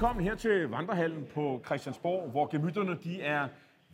velkommen her til Vandrehallen på Christiansborg, hvor gemytterne de er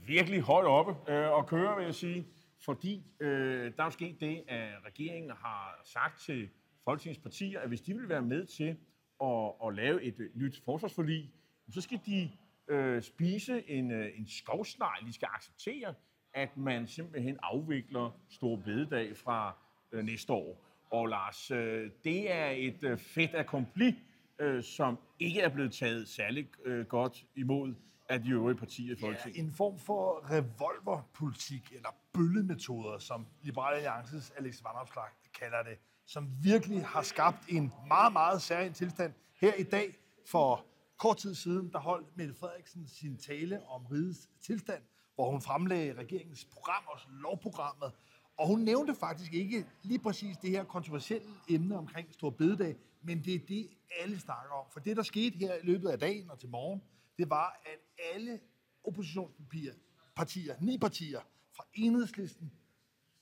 virkelig højt oppe øh, og kører, vil jeg sige. Fordi øh, der er jo sket det, at regeringen har sagt til Folketingets partier, at hvis de vil være med til at, at lave et øh, nyt forsvarsforlig, så skal de øh, spise en, øh, en skovsnegl. De skal acceptere, at man simpelthen afvikler Stor Bededag fra øh, næste år. Og Lars, øh, det er et øh, fedt accompli, øh, som ikke er blevet taget særlig øh, godt imod af de øvrige partier i Folketinget. Ja, en form for revolverpolitik, eller bøllemetoder, som Liberale Alliances Alex Vandopslag kalder det, som virkelig har skabt en meget, meget særlig tilstand. Her i dag, for kort tid siden, der holdt Mette Frederiksen sin tale om rigets tilstand, hvor hun fremlagde regeringens program, også lovprogrammet, og hun nævnte faktisk ikke lige præcis det her kontroversielle emne omkring Stor Bededag, men det er det, alle snakker om. For det, der skete her i løbet af dagen og til morgen, det var, at alle oppositionspartier, partier, ni partier, fra enhedslisten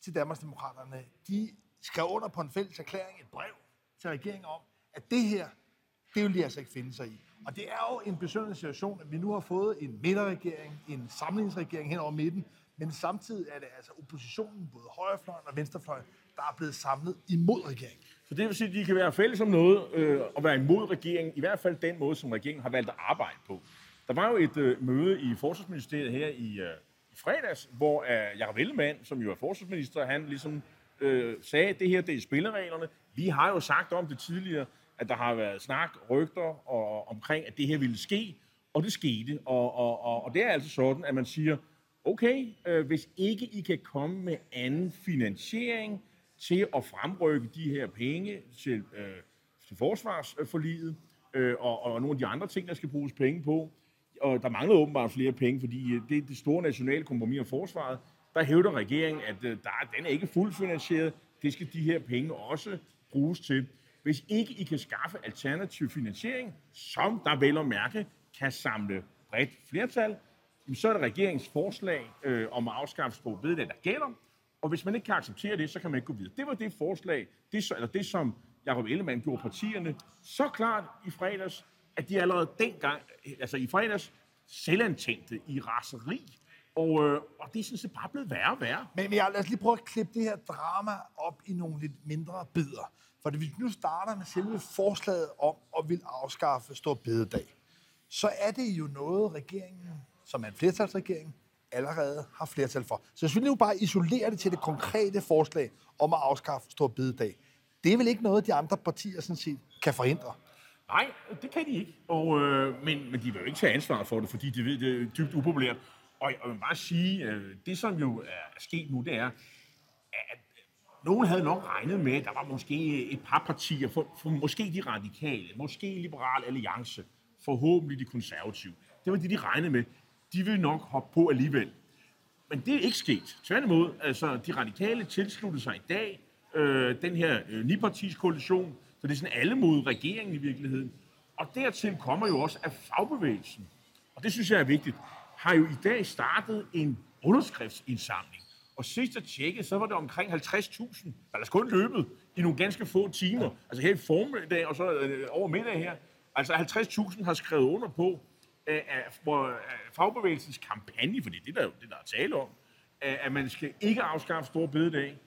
til Danmarksdemokraterne, de skrev under på en fælles erklæring, et brev til regeringen om, at det her, det vil de altså ikke finde sig i. Og det er jo en besøgende situation, at vi nu har fået en midterregering, en samlingsregering hen over midten, men samtidig er det altså oppositionen, både højrefløjen og venstrefløjen, der er blevet samlet imod regeringen. Så det vil sige, at de kan være fælles om noget øh, og være imod regeringen, i hvert fald den måde, som regeringen har valgt at arbejde på. Der var jo et øh, møde i Forsvarsministeriet her i, øh, i fredags, hvor øh, Jacob Ellemann, som jo er forsvarsminister, han ligesom øh, sagde, at det her det er spillereglerne. Vi har jo sagt om det tidligere, at der har været snak, rygter og, omkring, at det her ville ske, og det skete. Og, og, og, og det er altså sådan, at man siger, okay, øh, hvis ikke I kan komme med anden finansiering til at fremrykke de her penge til, øh, til forsvarsforliget, øh, og, og nogle af de andre ting, der skal bruges penge på, og der mangler åbenbart flere penge, fordi øh, det er det store nationale kompromis om forsvaret, der hævder regeringen, at øh, der, den er ikke fuldt finansieret. Det skal de her penge også bruges til. Hvis ikke I kan skaffe alternativ finansiering, som der vel og mærke kan samle bredt flertal, så er det regeringens forslag øh, om at afskaffe sprog bededag, der gælder. Og hvis man ikke kan acceptere det, så kan man ikke gå videre. Det var det forslag, det, eller det som Jacob Ellemann gjorde partierne så klart i fredags, at de allerede dengang, altså i fredags, selvantændte i raseri. Og, øh, og det er sådan set bare blevet værre og værre. Men jeg lad os lige prøve at klippe det her drama op i nogle lidt mindre bidder. For hvis vi nu starter med selve forslaget om at vil afskaffe Stor Bededag, så er det jo noget, regeringen, som er en flertalsregering, allerede har flertal for. Så hvis vi nu bare isolerer det til det konkrete forslag om at afskaffe Stor Bededag, det er vel ikke noget, de andre partier sådan set kan forhindre? Nej, det kan de ikke. Og, øh, men, men de vil jo ikke tage ansvar for det, fordi de ved, det er dybt upopulært. Og jeg vil bare sige, øh, det som jo er sket nu, det er, at nogen havde nok regnet med, at der var måske et par partier, for, for måske de radikale, måske Liberal Alliance, forhåbentlig de konservative. Det var det, de regnede med. De vil nok hoppe på alligevel. Men det er ikke sket. Tværtimod, altså de radikale tilsluttede sig i dag øh, den her øh, nipartiskoalition, så det er sådan alle mod regeringen i virkeligheden. Og dertil kommer jo også, at fagbevægelsen, og det synes jeg er vigtigt, har jo i dag startet en underskriftsindsamling. Og sidst at tjekke, så var det omkring 50.000, der er kun løbet i nogle ganske få timer. Altså her i formiddag og så øh, over middag her. Altså 50.000 har skrevet under på, af, af øh, fagbevægelsens kampagne, for det er det, der, det, der er tale om, at man skal ikke afskaffe store bededag.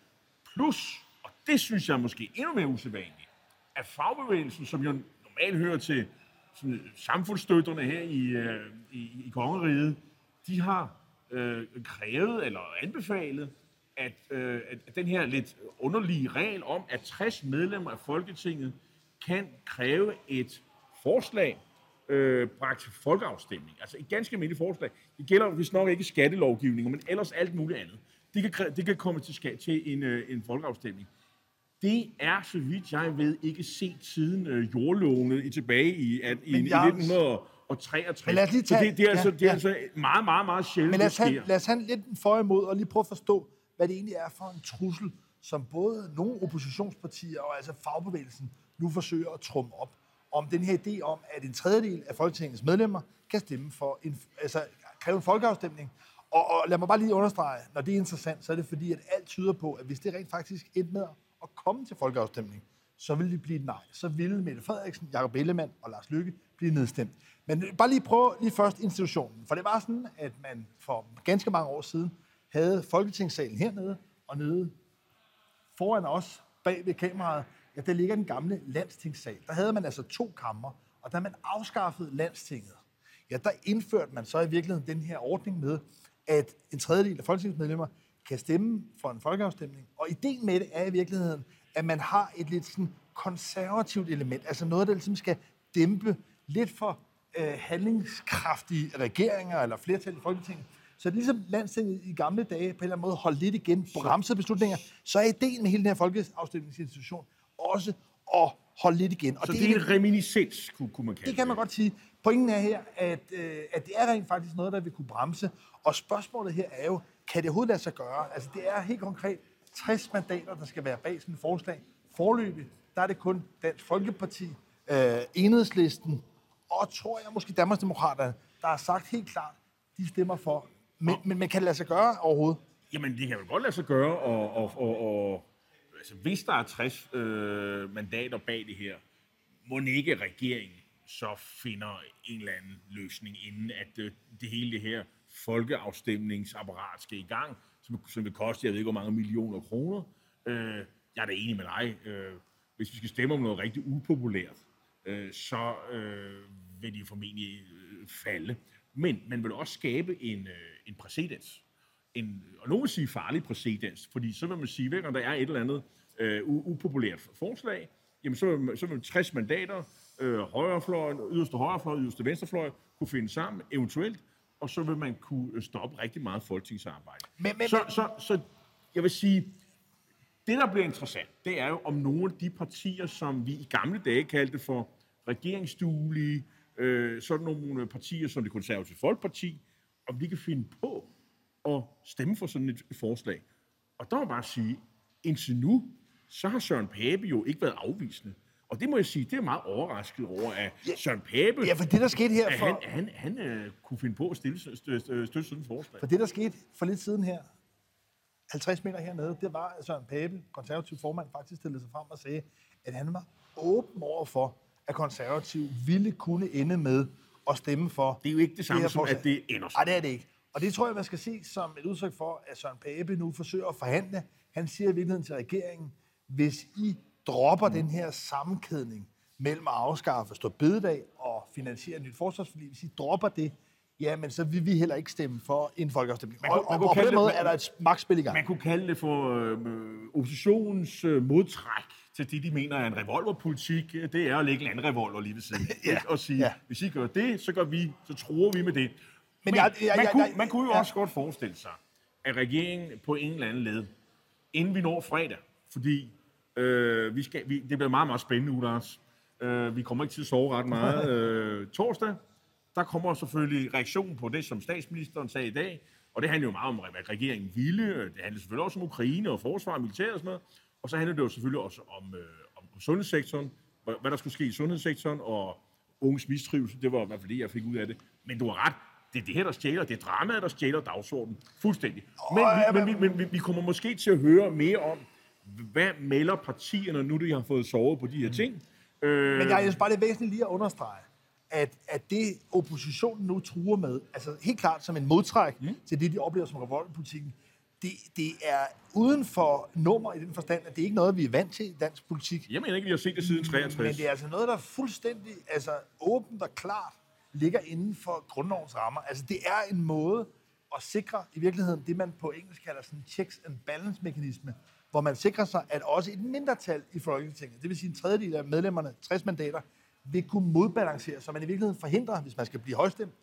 Plus, og det synes jeg er måske endnu mere usædvanligt, at fagbevægelsen, som jo normalt hører til sådan, øh, samfundsstøtterne her i, øh, i, i kongeriget, de har øh, krævet eller anbefalet, at, øh, at den her lidt underlige regel om, at 60 medlemmer af Folketinget kan kræve et forslag øh, bragt til folkeafstemning. Altså et ganske almindeligt forslag. Det gælder hvis nok ikke skattelovgivning, men ellers alt muligt andet. Det kan, det kan komme til, skal, til en, øh, en folkeafstemning. Det er, så vidt jeg ved, ikke set siden øh, jordlovene i tilbage i, at, i, i 1963. Men lad os lige tage, så det, det er, ja, altså, det er ja. altså meget, meget, meget sjældent, Men lad os, have, lad os have lidt for imod og lige prøve at forstå, hvad det egentlig er for en trussel, som både nogle oppositionspartier og altså fagbevægelsen nu forsøger at trumme op om den her idé om, at en tredjedel af Folketingets medlemmer kan stemme for en, altså kræve en folkeafstemning. Og, og lad mig bare lige understrege, når det er interessant, så er det fordi, at alt tyder på, at hvis det rent faktisk endte med at komme til folkeafstemning, så ville det blive et nej. Så ville Mette Frederiksen, Jakob Ellemann og Lars Lykke blive nedstemt. Men bare lige prøve lige først institutionen. For det var sådan, at man for ganske mange år siden havde Folketingssalen hernede, og nede foran os, bag ved kameraet, ja, der ligger den gamle landstingssal. Der havde man altså to kammer, og da man afskaffede landstinget, ja, der indførte man så i virkeligheden den her ordning med, at en tredjedel af folketingsmedlemmer kan stemme for en folkeafstemning. Og ideen med det er i virkeligheden, at man har et lidt sådan konservativt element, altså noget, der ligesom skal dæmpe lidt for øh, handlingskraftige regeringer eller flertal i Folketinget. Så det er ligesom landstinget i gamle dage på en eller anden måde holdt lidt igen, bremsede beslutninger, så er ideen med hele den her folkeafstemningsinstitution også at holde lidt igen. Og så det, det er en reminiscens, kunne, kunne man kalde det. kan man godt sige. Pointen er her, at, øh, at det er rent faktisk noget, der vil kunne bremse. Og spørgsmålet her er jo, kan det overhovedet lade sig gøre? Altså det er helt konkret 60 mandater, der skal være bag sådan et forslag. Forløbig, der er det kun Dansk Folkeparti, øh, Enhedslisten og tror jeg måske Danmarksdemokraterne, der har sagt helt klart, de stemmer for. Men, men, men kan det lade sig gøre overhovedet? Jamen, det kan jo godt lade sig gøre, og, og, og, og altså, hvis der er 60 øh, mandater bag det her, må ikke regeringen så finder en eller anden løsning, inden at øh, det hele det her folkeafstemningsapparat skal i gang, som, som vil koste, jeg ved ikke, hvor mange millioner kroner. Øh, jeg er da enig med dig. Øh, hvis vi skal stemme om noget rigtig upopulært, øh, så øh, vil de formentlig øh, falde. Men man vil også skabe en, øh, en præcedens. En, og nogen vil sige farlig præcedens, fordi så vil man sige, at der er et eller andet øh, upopulært forslag, jamen så vil, så vil 60 mandater, øh, højrefløj, yderste højrefløj, yderste venstrefløj, kunne finde sammen, eventuelt, og så vil man kunne stoppe rigtig meget folketingsarbejde. Men, men, så, så, så jeg vil sige, det der bliver interessant, det er jo om nogle af de partier, som vi i gamle dage kaldte for regeringsduelige, øh, sådan nogle partier som det konservative Folkeparti, om de kan finde på at stemme for sådan et forslag. Og der må bare sige, indtil nu, så har Søren Pape jo ikke været afvisende. Og det må jeg sige, det er meget overrasket over, at ja, Søren Pape... Ja, for det, der skete her for... Han, han, han uh, kunne finde på at stille, støtte, støtte sådan et forslag. For det, der skete for lidt siden her, 50 meter hernede, det var, at Søren Pape, konservativ formand, faktisk stillede sig frem og sagde, at han var åben over for, at konservativ ville kunne ende med at stemme for... Det er jo ikke det samme det som, at det ender Nej, det er det ikke. Og det tror jeg, man skal se som et udtryk for, at Søren Pape nu forsøger at forhandle. Han siger i virkeligheden til regeringen, hvis I dropper mm. den her sammenkædning mellem at afskaffe stå bededag og finansiere et nyt forsvarsforlig, hvis I dropper det, ja, men så vil vi heller ikke stemme for en folkeafstemning. Man, og, man, og, og på den måde er der et magtspil i gang. Man kunne kalde det for øh, oppositionens øh, modtræk til det, de mener er en revolverpolitik, det er at lægge en anden revolver lige ved siden. ja. Og sige, ja. hvis I gør det, så, gør vi, så tror vi med det. Men, jeg, jeg, man, jeg, kunne, man kunne jo ja. også godt forestille sig, at regeringen på en eller anden led, inden vi når fredag, fordi øh, vi skal, vi, det bliver meget, meget spændende uge, Lars. Øh, vi kommer ikke til at sove ret meget. Øh, torsdag, der kommer selvfølgelig reaktionen på det, som statsministeren sagde i dag, og det handler jo meget om, hvad regeringen ville. Det handler selvfølgelig også om Ukraine og forsvar og militær og sådan noget. Og så handler det jo selvfølgelig også om, øh, om, om sundhedssektoren, hvad der skulle ske i sundhedssektoren, og unges mistrivsel, det var i hvert fald det, jeg fik ud af det. Men du har ret, det er det her, der stjæler, det er dramaet, der stjæler dagsordenen. Fuldstændig. Men, vi, men, men, men vi kommer måske til at høre mere om, hvad melder partierne, nu de har fået sovet på de her ting. Mm. Øh, men jeg synes bare, det er væsentligt lige at understrege, at, at det oppositionen nu truer med, altså helt klart som en modtræk mm. til det, de oplever som revoltpolitikken, det, det er uden for nummer i den forstand, at det er ikke noget, vi er vant til i dansk politik. Jeg mener ikke, vi har set det siden 63. Men det er altså noget, der er fuldstændig altså, åbent og klart ligger inden for grundlovens rammer. Altså det er en måde at sikre i virkeligheden det, man på engelsk kalder sådan checks and balance mekanisme, hvor man sikrer sig, at også et mindretal i Folketinget, det vil sige en tredjedel af medlemmerne, 60 mandater, vil kunne modbalancere, så man i virkeligheden forhindrer, hvis man skal blive højstemt,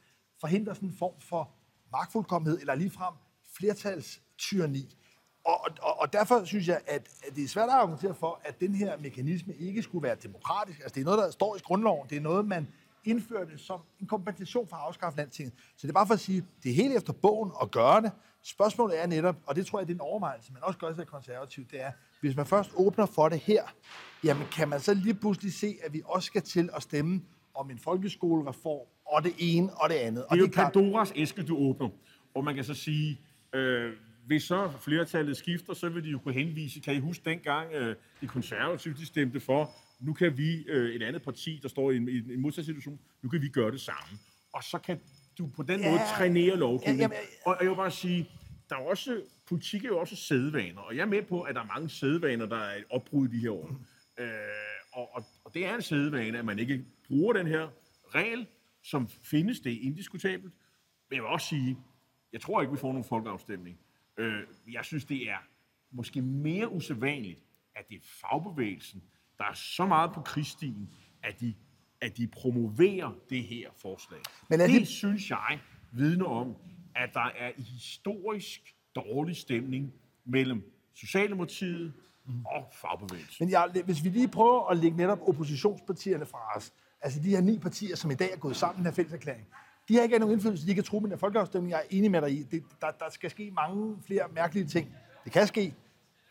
forhindrer sådan en form for magtfuldkommenhed, eller ligefrem flertalstyrani. Og, og, og derfor synes jeg, at, at det er svært at argumentere for, at den her mekanisme ikke skulle være demokratisk. Altså det er noget, der står i grundloven. Det er noget, man indførte som en kompensation for at afskaffe landtinget. Så det er bare for at sige, det er helt efter bogen at gøre det. Spørgsmålet er netop, og det tror jeg, det er en overvejelse, man også gør sig konservativt, det er, hvis man først åbner for det her, jamen kan man så lige pludselig se, at vi også skal til at stemme om en folkeskolereform, og det ene og det andet. Det er jo Pandoras æske, du åbner. Og man kan så sige, øh, hvis så flertallet skifter, så vil de jo kunne henvise, kan I huske dengang øh, de konservative, de stemte for, nu kan vi, øh, et andet parti, der står i en, i en modsat situation, nu kan vi gøre det samme. Og så kan du på den ja, måde trænere lovgivning. Ja, ja, ja. Og jeg vil bare sige, der er også, politik er jo også sædvaner, og jeg er med på, at der er mange sædvaner, der er opbrud i de her år. Øh, og, og, og det er en sædvane, at man ikke bruger den her regel, som findes, det er indiskutabelt. Men jeg vil også sige, jeg tror ikke, vi får nogen folkeafstemning. Øh, jeg synes, det er måske mere usædvanligt, at det er fagbevægelsen, der er så meget på krigsstien, at de, at de promoverer det her forslag. Men er det, det synes jeg vidner om, at der er historisk dårlig stemning mellem Socialdemokratiet og fagbevægelsen. Men ja, hvis vi lige prøver at lægge netop oppositionspartierne fra os, altså de her ni partier, som i dag er gået sammen i den her fælleserklæring, de har ikke nogen indflydelse, de kan tro med den folkeafstemning. Jeg er enig med dig i. Det, der, der skal ske mange flere mærkelige ting. Det kan ske,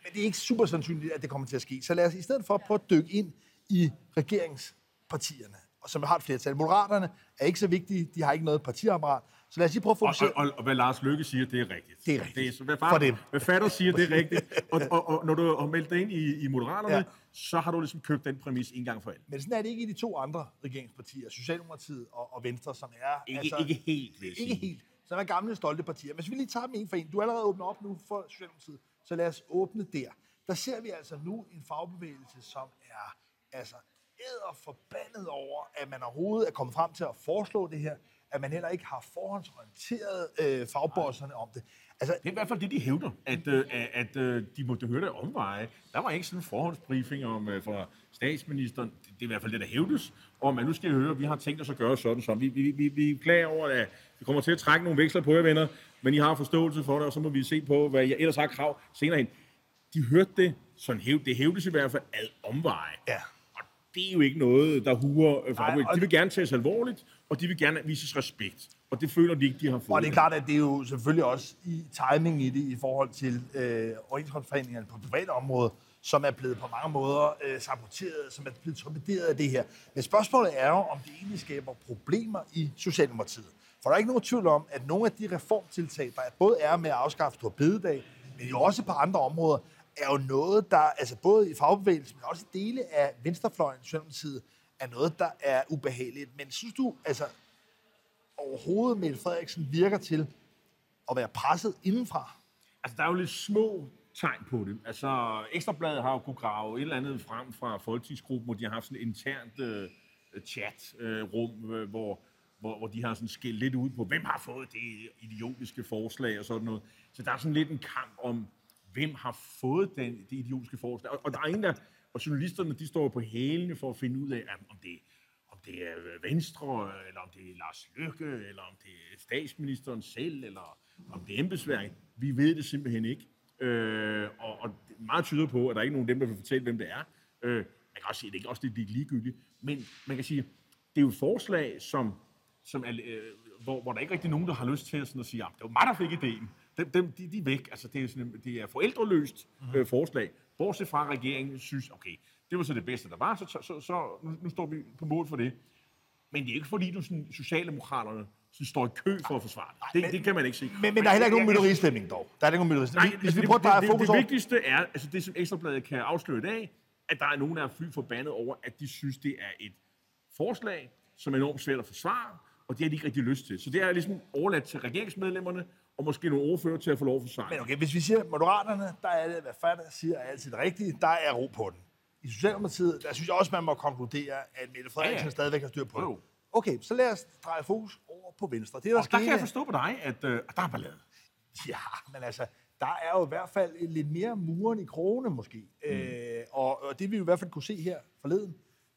men det er ikke super sandsynligt, at det kommer til at ske. Så lad os i stedet for prøve at dykke ind i regeringspartierne, og som har et flertal. Moderaterne er ikke så vigtige, de har ikke noget partiapparat. Så lad os lige prøve at fokusere... Og, og, og, og hvad Lars Løkke siger, det er rigtigt. Det er rigtigt. Det er, så hvad, far, For dem. hvad fatter siger, det er rigtigt. Og, og, og når du har meldt dig ind i, i Moderaterne, ja. så har du ligesom købt den præmis en gang for alt. Men sådan er det ikke i de to andre regeringspartier, Socialdemokratiet og, og Venstre, som er... Ikke, altså, ikke helt, vil Ikke helt. Som er gamle, stolte partier. Hvis vi lige tager dem en for en. Du er allerede åbnet op nu for Socialdemokratiet, så lad os åbne der. Der ser vi altså nu en fagbevægelse, som er altså æder forbandet over, at man overhovedet er kommet frem til at foreslå det her at man heller ikke har forhåndsorienteret øh, fagbosserne om det. Altså, det er i hvert fald det, de hævder, at, øh, at, at øh, de måtte høre det omveje. Der var ikke sådan en forhåndsbriefing om, øh, fra statsministeren. Det, det er i hvert fald det, der hævdes, om at nu skal I høre, at vi har tænkt os at gøre sådan som. Vi, vi, vi, vi klager over, at vi kommer til at trække nogle veksler på jer, venner, men I har forståelse for det, og så må vi se på, hvad jeg ellers har krav senere hen. De hørte det, sådan hæv, det hævdes i hvert fald ad omveje. Ja det er jo ikke noget, der huer øh, De vil gerne tages alvorligt, og de vil gerne vises respekt. Og det føler de ikke, de har fået. Og det er klart, at det er jo selvfølgelig også i timing i det, i forhold til øh, overenskomstforhandlingerne på private område, som er blevet på mange måder øh, saboteret, som er blevet torpederet af det her. Men spørgsmålet er jo, om det egentlig skaber problemer i Socialdemokratiet. For der er ikke nogen tvivl om, at nogle af de reformtiltag, der både er med at afskaffe Stor Bededag, men jo også på andre områder, er jo noget, der altså både i fagbevægelsen, men også i dele af venstrefløjen, Socialdemokratiet, er noget, der er ubehageligt. Men synes du, altså overhovedet Mette Frederiksen virker til at være presset indenfra? Altså, der er jo lidt små tegn på det. Altså, Ekstrabladet har jo kunne grave et eller andet frem fra folketingsgruppen, hvor de har haft sådan et internt øh, chat-rum, øh, øh, hvor, hvor, hvor de har sådan skilt lidt ud på, hvem har fået det idiotiske forslag og sådan noget. Så der er sådan lidt en kamp om, hvem har fået den, det idiotiske forslag. Og, og der er ingen, der, og journalisterne, de står på hælene for at finde ud af, om det, om det er Venstre, eller om det er Lars Løkke, eller om det er statsministeren selv, eller om det er embedsværket. Vi ved det simpelthen ikke. Øh, og, og meget tyder på, at der er ikke nogen af dem, der vil fortælle, hvem det er. Øh, man kan også sige, at det er også lidt ligegyldigt. Men man kan sige, det er jo et forslag, som, som er, øh, hvor, hvor der ikke rigtig er nogen, der har lyst til at, sådan at sige, at det var mig, der fik ideen dem, dem, de, de er væk. Altså, det er, sådan, det er forældreløst mm-hmm. øh, forslag. Bortset fra, at regeringen synes, okay, det var så det bedste, der var, så, så, så, så nu, nu står vi på mål for det. Men det er ikke fordi, du sådan, Socialdemokraterne så står i kø for at forsvare det. Det, men, det kan man ikke sige. Men, men der er heller ikke nogen mytteristemning dog. Der er ikke nogen mytteristemning. Nej, Hvis vi prøver det, det, det, det, vigtigste er, altså det som Ekstrabladet kan afsløre i dag, at der er nogen, der er fly forbandet over, at de synes, det er et forslag, som er enormt svært at forsvare, og det har de ikke rigtig lyst til. Så det er ligesom overladt til regeringsmedlemmerne, og måske nogle ordfører til at få lov for sig. Men okay, hvis vi siger Moderaterne, der er det, hvad fanden siger, er altid det rigtige. Der er ro på den. I Socialdemokratiet, der synes jeg også, man må konkludere, at Mette Frederiksen ja, ja. stadigvæk har styr på det. Okay, så lad os dreje fokus over på Venstre. Det, der, og der kan jeg forstå på dig, at øh, der er ballade. Ja, men altså, der er jo i hvert fald lidt mere muren i krone måske. Mm. Øh, og, og det vi i hvert fald kunne se her forleden,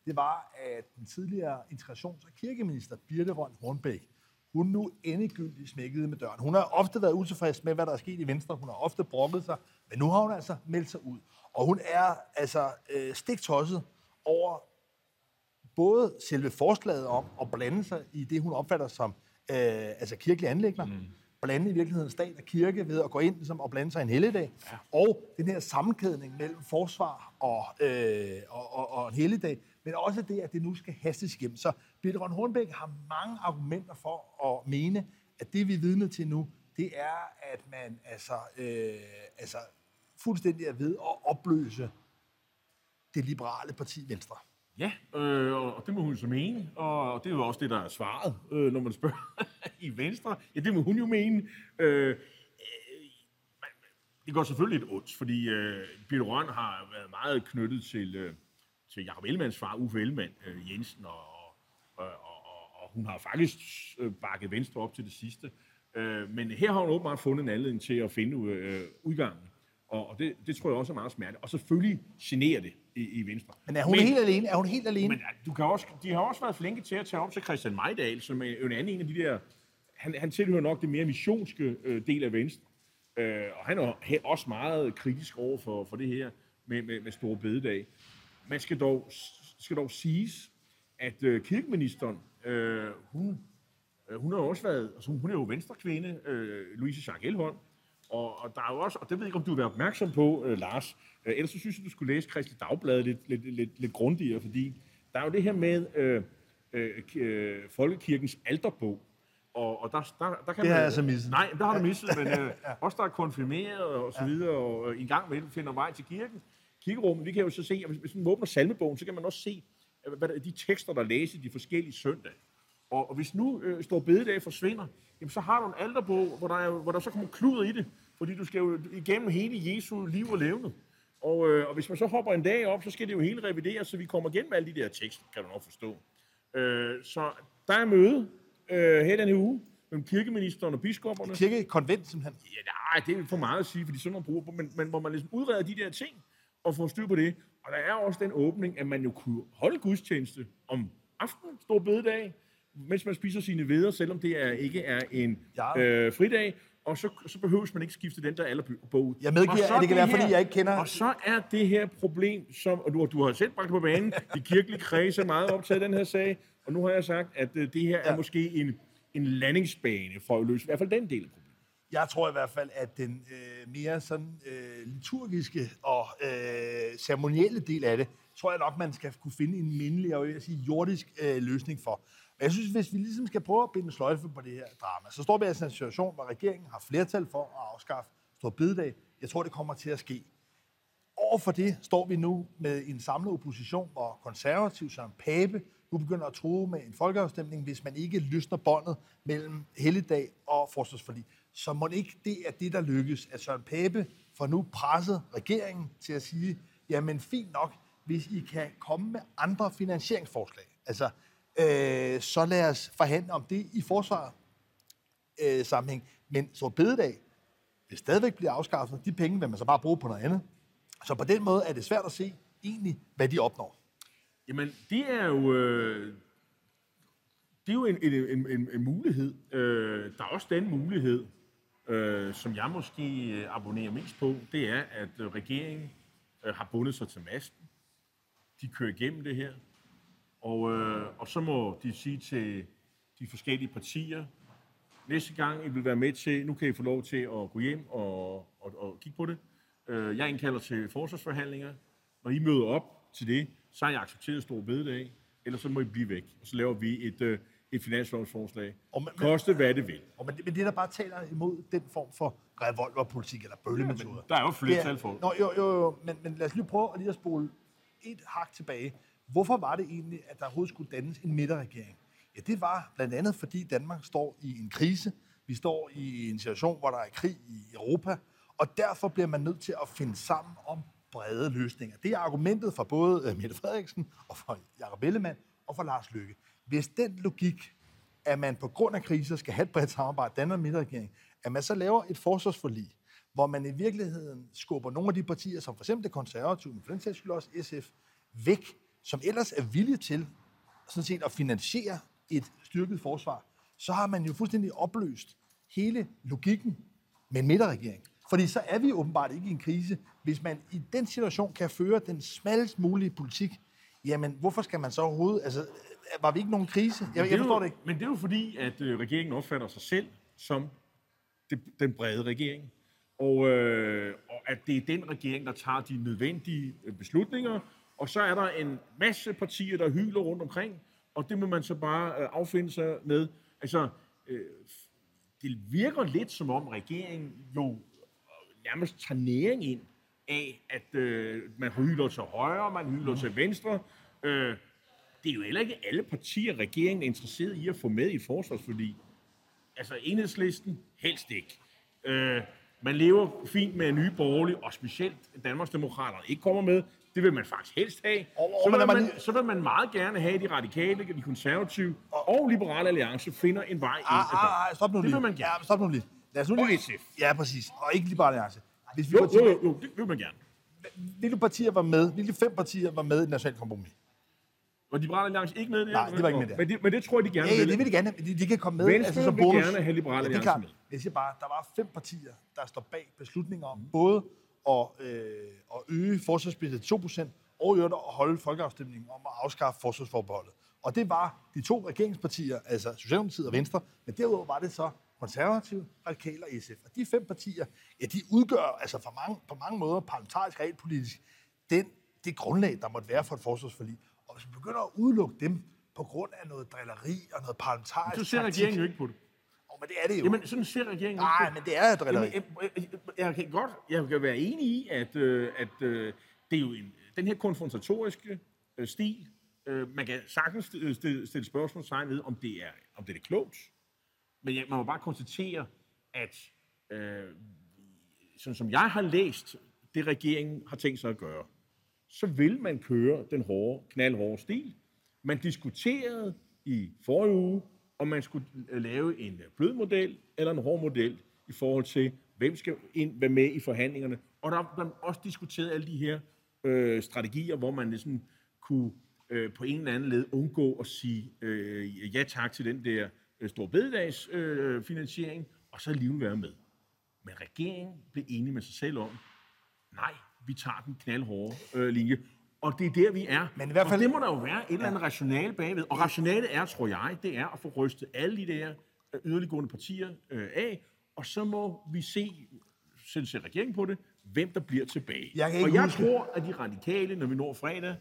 det var, at den tidligere integrations- og kirkeminister Birte Røn Hornbæk, hun nu endegyldigt smækkede med døren. Hun har ofte været utilfreds med, hvad der er sket i Venstre. Hun har ofte brokket sig, men nu har hun altså meldt sig ud. Og hun er altså øh, stiktosset over både selve forslaget om at blande sig i det, hun opfatter som øh, altså kirkelige anlægner, mm. blande i virkeligheden stat og kirke ved at gå ind ligesom, og blande sig en helligdag, ja. og den her sammenkædning mellem forsvar og, øh, og, og, og en helligdag, men også det, at det nu skal hastes igennem. Så Birte Ron Hornbæk har mange argumenter for at mene, at det, vi er vidne til nu, det er, at man altså, øh, altså fuldstændig er ved at opløse det liberale parti Venstre. Ja, øh, og det må hun så mene, og det er jo også det, der er svaret, øh, når man spørger i Venstre. Ja, det må hun jo mene. Øh, øh det går selvfølgelig lidt ondt, fordi øh, Peter Røn har været meget knyttet til, øh, til Jacob Ellemanns far, Uffe Ellemann øh, Jensen, og, og, og, og hun har faktisk øh, bakket Venstre op til det sidste. Øh, men her har hun åbenbart fundet en anledning til at finde øh, udgangen. Og, og det, det tror jeg også er meget smerte. Og selvfølgelig generer det i, i Venstre. Men er hun men, helt alene? Er hun helt alene? Men du kan også, de har også været flinke til at tage op til Christian Majdal, som er en anden en af de der... Han, han tilhører nok det mere missionske øh, del af Venstre. Øh, og han er også meget kritisk over for, for det her med, med, med store bededag. Man skal dog, skal dog siges, at øh, kirkeministeren, øh, hun, øh, hun har også været, altså hun er jo venstrekvinde, øh, Louise Schack Elholm, og, og der er jo også, og det ved jeg ikke, om du vil være opmærksom på, øh, Lars, øh, ellers så synes jeg, du skulle læse Kristelig Dagblad lidt, lidt, lidt, lidt grundigere, fordi der er jo det her med øh, øh, øh Folkekirkens alterbog, og, og der, der, der kan det har man, jeg så misset. Nej, der har du misset, men øh, også der er konfirmeret og så videre, og øh, en gang med finder vej til kirken. Kirkerummet, vi kan jo så se, at hvis, man åbner salmebogen, så kan man også se, hvad der, de tekster, der læses de forskellige søndage. Og, og hvis nu øh, står bededag forsvinder, jamen, så har du en alterbog, hvor der, er, hvor der så kommer kluder i det, fordi du skal jo igennem hele Jesu liv og levende. Og, øh, og hvis man så hopper en dag op, så skal det jo hele revideres, så vi kommer igennem alle de der tekster, kan du nok forstå. Øh, så der er møde øh, her denne uge mellem kirkeministeren og biskopperne. Kirkekonvent, simpelthen? Ja, nej, det er for meget at sige, fordi sådan man bruger, men, men hvor man ligesom udreder de der ting og får styr på det. Og der er også den åbning, at man jo kunne holde gudstjeneste om aftenen, stor bededag, mens man spiser sine veder, selvom det er, ikke er en ja. øh, fridag, og så, så behøves man ikke skifte den der allerbog ud. Jeg medgiver, at det kan være, her, fordi jeg ikke kender... Og så er det her problem, som, og du, du har selv bragt på banen, de kirkelige kredse er meget optaget af den her sag, og nu har jeg sagt, at øh, det her ja. er måske en, en landingsbane for at løse i hvert fald den del af problemet. Jeg tror i hvert fald, at den øh, mere sådan øh, liturgiske og øh, ceremonielle del af det, tror jeg nok, man skal kunne finde en mindelig og jeg sige, jordisk øh, løsning for. Og jeg synes, hvis vi ligesom skal prøve at binde sløjfe på det her drama, så står vi altså i en situation, hvor regeringen har flertal for at afskaffe Stor Bededag. Jeg tror, det kommer til at ske. Over for det står vi nu med en samlet opposition, hvor konservativ Søren Pape nu begynder at tro med en folkeafstemning, hvis man ikke løsner båndet mellem helligdag og forsvarsforlig. Så må ikke det er det, der lykkes, at Søren Pape får nu presset regeringen til at sige, jamen fint nok, hvis I kan komme med andre finansieringsforslag. Altså, øh, så lad os forhandle om det i forsvaret øh, sammenhæng. Men så bededag vil stadigvæk blive afskaffet. De penge vil man så bare bruge på noget andet. Så på den måde er det svært at se egentlig, hvad de opnår. Jamen, det er jo, øh, det er jo en, en, en, en mulighed. Øh, der er også den mulighed, øh, som jeg måske øh, abonnerer mest på, det er, at øh, regeringen øh, har bundet sig til masten. De kører igennem det her. Og, øh, og så må de sige til de forskellige partier, næste gang I vil være med til, nu kan I få lov til at gå hjem og, og, og kigge på det. Øh, jeg indkalder til forsvarsforhandlinger. Når I møder op til det, så har jeg accepteret stor bededag, eller så må I blive væk. Og så laver vi et, øh, et finanslovsforslag. Og man, Koste hvad det vil. Og men, men det, der bare taler imod den form for revolverpolitik eller bøllemetoder. Ja, der er jo flertal for Nå, jo, jo, jo, men, men lad os lige prøve at lige at spole et hak tilbage. Hvorfor var det egentlig, at der overhovedet skulle dannes en midterregering? Ja, det var blandt andet, fordi Danmark står i en krise. Vi står i en situation, hvor der er krig i Europa, og derfor bliver man nødt til at finde sammen om brede løsninger. Det er argumentet for både øh, Mette Frederiksen og for Jacob Ellemann og for Lars Løkke. Hvis den logik, at man på grund af kriser skal have et bredt samarbejde, danne en midterregering, at man så laver et forsvarsforlig, hvor man i virkeligheden skubber nogle af de partier, som for eksempel det konservative, men for den sags skyld også SF, væk, som ellers er villige til sådan set at finansiere et styrket forsvar, så har man jo fuldstændig opløst hele logikken med en midterregering. Fordi så er vi åbenbart ikke i en krise. Hvis man i den situation kan føre den smallest mulige politik, jamen hvorfor skal man så overhovedet... Altså, var vi ikke nogen krise? Jeg, jeg forstår jo, det ikke. Men det er jo fordi, at øh, regeringen opfatter sig selv som det, den brede regering. Og, øh, og at det er den regering, der tager de nødvendige øh, beslutninger. Og så er der en masse partier, der hyler rundt omkring, og det må man så bare øh, affinde sig med. Altså, øh, det virker lidt som om regeringen jo nærmest tager næring ind af, at øh, man hyler til højre, man hyler til venstre. Øh, det er jo heller ikke alle partier, regeringen er interesseret i at få med i forsvarsforlig. Altså enhedslisten, helst ikke. Øh, man lever fint med en ny borgerlig, og specielt Danmarksdemokraterne ikke kommer med. Det vil man faktisk helst have. Og- og så, man- vil man- man, så vil man meget gerne have, at de radikale, de konservative og liberale alliance finder en vej ind. Ah, ah, ah, stop nu Det lige. vil man gerne. Ja, stop nu lige. Lad os nu Og lige. SF. Ja, præcis. Og ikke Liberale Alliance. Hvis vi Jo, partier, jo, jo, jo, det vil man gerne. hvilke partier var med, hvilke fem partier var med i den nationale kompromis? Var Liberale Alliance ikke med i det? Nej, de var ikke med der. Men det, men det tror jeg, de gerne Ja, ja, vil. det vil de gerne. De, de kan komme med. Venstre som vil bonus. gerne have Liberale ja, det er Alliance klart. med. Jeg siger bare, der var fem partier, der står bag beslutninger om både at, øh, at øge forsvarsbudgettet til 2% og i øvrigt at holde folkeafstemningen om at afskaffe forsvarsforbeholdet. Og det var de to regeringspartier, altså Socialdemokratiet og Venstre, men derudover var det så konservative, radikale og SF. Og de fem partier, ja, de udgør altså for mange, på mange måder parlamentarisk realpolitisk den, det grundlag, der måtte være for et forsvarsforlig. Og hvis vi begynder at udelukke dem på grund af noget drilleri og noget parlamentarisk Så ser taktik- regeringen jo ikke på det. Åh, men det er det jo. Jamen, sådan ser regeringen Nej, ikke men det er på drilleri. Jamen, jeg, jeg, jeg kan godt, jeg kan være enig i, at, øh, at øh, det er jo en, den her konfrontatoriske øh, stil, øh, man kan sagtens stille, stille, stille spørgsmålstegn ved, om det er, om det er klogt. Men jeg, man må bare konstatere, at øh, sådan som jeg har læst det, regeringen har tænkt sig at gøre, så vil man køre den hårde, knaldhårde stil. Man diskuterede i forrige uge, om man skulle lave en blød model eller en hård model i forhold til, hvem skal ind, være med i forhandlingerne. Og der blev også diskuteret alle de her øh, strategier, hvor man ligesom kunne øh, på en eller anden led undgå at sige øh, ja tak til den der øh, store bededags øh, finansiering, og så alligevel være med. Men regeringen blev enige med sig selv om, nej, vi tager den knaldhårde øh, linje. Og det er der, vi er. Men i hvert fald- Og det må der jo være et eller andet rationale bagved. Og rationalet er, tror jeg, det er at få rystet alle de der øh, yderliggående partier øh, af, og så må vi se, sådan ser regeringen på det, hvem der bliver tilbage. Jeg kan og jeg huske- tror, at de radikale, når vi når fredag,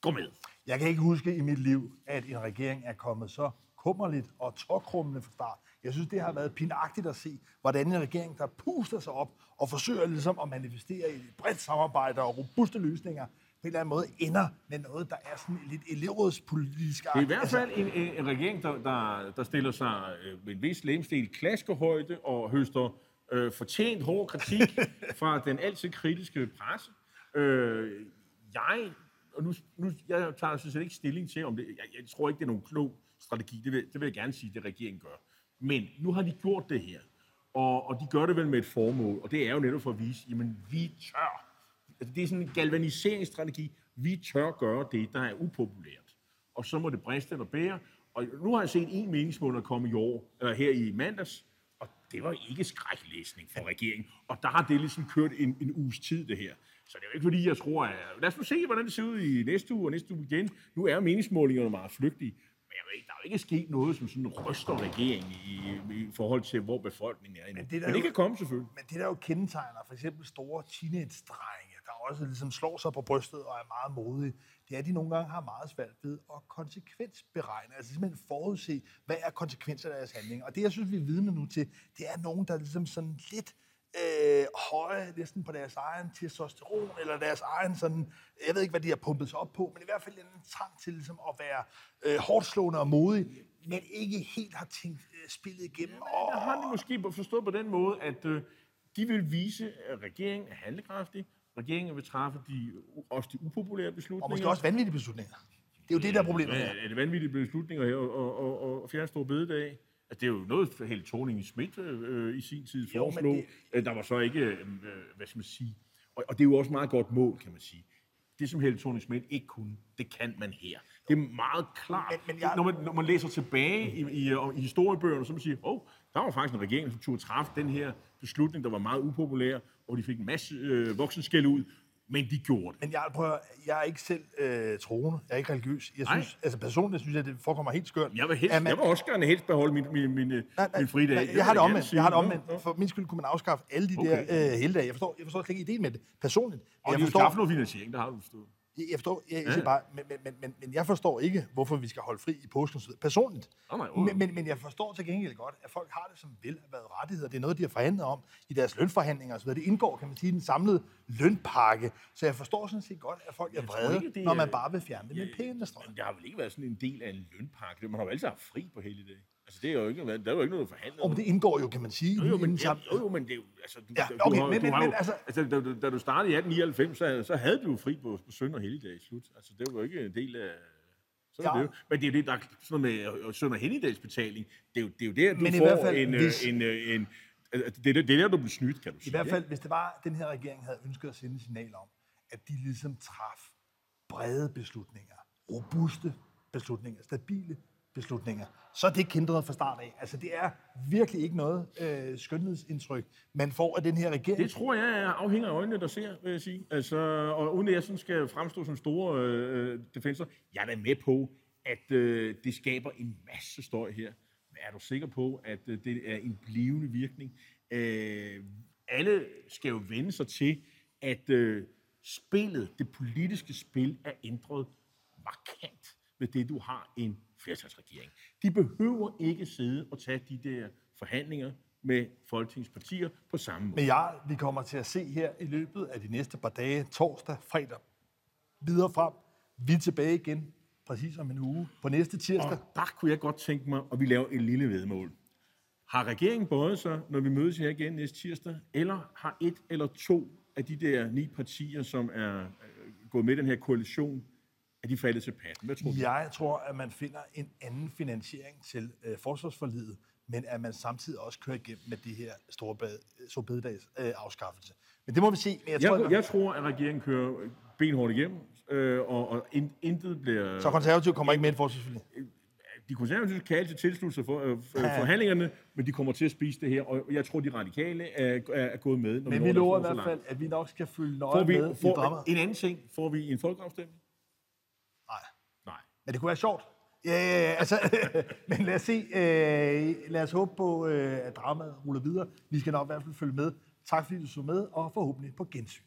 går med. Jeg kan ikke huske i mit liv, at en regering er kommet så kummerligt og tåkrummende fra start. Jeg synes, det har været pinagtigt at se, hvordan en regering, der puster sig op og forsøger ligesom at manifestere i et bredt samarbejde og robuste løsninger, på en eller anden måde ender med noget, der er sådan lidt elevrådspolitisk. Det er i hvert fald en, en, regering, der, der, der stiller sig øh, med en vis lemstil klaskehøjde og høster øh, fortjent hård kritik fra den altid kritiske presse. Øh, jeg, og nu, nu, jeg tager sådan set ikke stilling til, om det, jeg, jeg tror ikke, det er nogen klog strategi. Det vil, det vil jeg gerne sige, det regeringen gør. Men nu har de gjort det her, og, og de gør det vel med et formål, og det er jo netop for at vise, jamen vi tør. Altså, det er sådan en galvaniseringsstrategi. Vi tør gøre det, der er upopulært. Og så må det briste eller bære. Og nu har jeg set en meningsmål komme i år, eller her i mandags, og det var ikke skræklæsning for regeringen. Og der har det ligesom kørt en, en uges tid, det her. Så det er jo ikke fordi, jeg tror, at... Lad os nu se, hvordan det ser ud i næste uge og næste uge igen. Nu er meningsmålingerne meget flygtige. Men jeg ved, ikke, der er jo ikke sket noget, som sådan ryster regeringen i, i forhold til, hvor befolkningen er endnu. Men det Men det jo- kan komme selvfølgelig. Men det, der jo kendetegner for eksempel store teenage-drenge, der også ligesom slår sig på brystet og er meget modige, det er, at de nogle gange har meget svært ved at konsekvensberegne, altså simpelthen forudse, hvad er konsekvenserne af deres handling. Og det, jeg synes, vi er vidne nu til, det er nogen, der ligesom sådan lidt øh, høje næsten på deres egen testosteron, eller deres egen sådan, jeg ved ikke, hvad de har pumpet sig op på, men i hvert fald en trang til ligesom at være øh, hårdt slående og modig, men ikke helt har tænkt øh, spillet igennem. Der har de måske forstået på den måde, at øh, de vil vise, at regeringen er handlekraftig. Regeringen vil træffe de, også de upopulære beslutninger. Og måske også vanvittige beslutninger. Det er jo det, der er problemet her. Ja, er det vanvittige beslutninger her, og, og, og, og fjerne store bededag? Altså, det er jo noget, Helle thorning Schmidt øh, i sin tid Jo, foreslog. det- Det... Der var så ikke, øh, hvad skal man sige, og, og det er jo også meget godt mål, kan man sige. Det, som Helle thorning Schmidt ikke kunne, det kan man her. Det er meget klart. Men- men jeg- når, man, når man læser tilbage i, i, i historiebøgerne, så man siger, åh, oh, der var faktisk en regering, som turde træffe den her beslutning, der var meget upopulær, og de fik en masse øh, voksenskæld ud, men de gjorde det. Men jeg, prøver, jeg er ikke selv øh, troende. Jeg er ikke religiøs. Jeg Nej. synes, altså personligt synes jeg, det forekommer helt skørt. Jeg vil, helst, man- jeg vil også gerne helst beholde min, min, min, Nej, nej, min fridag. nej, vil jeg har det omvendt. Jeg har det omvendt. For min skyld kunne man afskaffe alle de Okay. der øh, helligdage. Jeg forstår, jeg forstår slet ikke ideen med det personligt. Og jeg de vil forstår, skaffe noget finansiering, der har du forstået. Jeg forstår, jeg, jeg siger bare, men, men, men, men, men jeg forstår ikke, hvorfor vi skal holde fri i påsken personligt. Jo. men, men, men jeg forstår til gengæld godt, at folk har det som vel har været rettigheder. Det er noget, de har forhandlet om i deres lønforhandlinger osv. Det indgår, kan man sige, i den samlede lønpakke. Så jeg forstår sådan set godt, at folk er vrede, ikke, når man bare vil fjerne det med pæne strøm. Det har vel ikke været sådan en del af en lønpakke. Man har jo altid haft fri på hele dag. Altså, det er jo ikke, der er jo ikke noget forhandlet. Og det indgår jo, kan man sige, Jo, jo, men, ja, jo, jo, men det er jo, altså, du, Ja, du okay, har, men- du men- har men jo, altså- altså, da, da, da, du startede i 1899, så, så havde du jo fri på, på søndag og helligdag i slut. Altså, det var jo ikke en del af... Så ja. Det jo. Men det er jo det, der er sådan noget med øh, søndag og helligdagsbetaling. Det er jo, det er jo der, du Men får fald, en, hvis- hvis... en, øh, en, altså, det, er, det er der, du bliver snydt, kan du sige. I hvert fald, hvis det var, den her regering havde ønsket at sende et signal om, at de ligesom traf brede beslutninger, robuste beslutninger, stabile beslutninger, så er det kindret fra start af. Altså, det er virkelig ikke noget øh, skønhedsindtryk, man får af den her regering. Det tror jeg er afhænger af øjnene, der ser, vil jeg sige. Altså, og uden at jeg sådan skal fremstå som store øh, øh, defenser, jeg er da med på, at øh, det skaber en masse støj her. Men er du sikker på, at øh, det er en blivende virkning? Øh, alle skal jo vende sig til, at øh, spillet, det politiske spil, er ændret markant med det, du har en flertalsregering. De behøver ikke sidde og tage de der forhandlinger med Folketingets partier på samme måde. Men jeg, vi kommer til at se her i løbet af de næste par dage, torsdag, fredag, videre frem. Vi er tilbage igen, præcis om en uge, på næste tirsdag. Og der kunne jeg godt tænke mig, at vi laver et lille vedmål. Har regeringen bøjet sig, når vi mødes her igen næste tirsdag, eller har et eller to af de der ni partier, som er øh, gået med den her koalition, er de faldet til patten? Hvad tror du? Jeg tror, at man finder en anden finansiering til øh, forsvarsforlidet, men at man samtidig også kører igennem med det her store store bededags øh, afskaffelse. Men det må vi se. Men jeg tror, Jeg, at, jeg tror, at regeringen kører benhårdt igennem, øh, og, og in, intet bliver... så konservativ kommer ikke med i et forsvarsforlig. De konservative kan altid tilslutte sig for, øh, for, forhandlingerne, men de kommer til at spise det her, og jeg tror, de radikale er, er, er gået med. Når Men vi lover i hvert fald, at vi nok skal følge nøje vi, med i får, drama. en anden ting, får vi en folkeafstemning? Men det kunne være sjovt. Ja, ja, ja, altså, men lad os se. Øh, lad os håbe på, øh, at dramaet ruller videre. Vi skal nok i hvert fald følge med. Tak fordi du så med, og forhåbentlig på gensyn.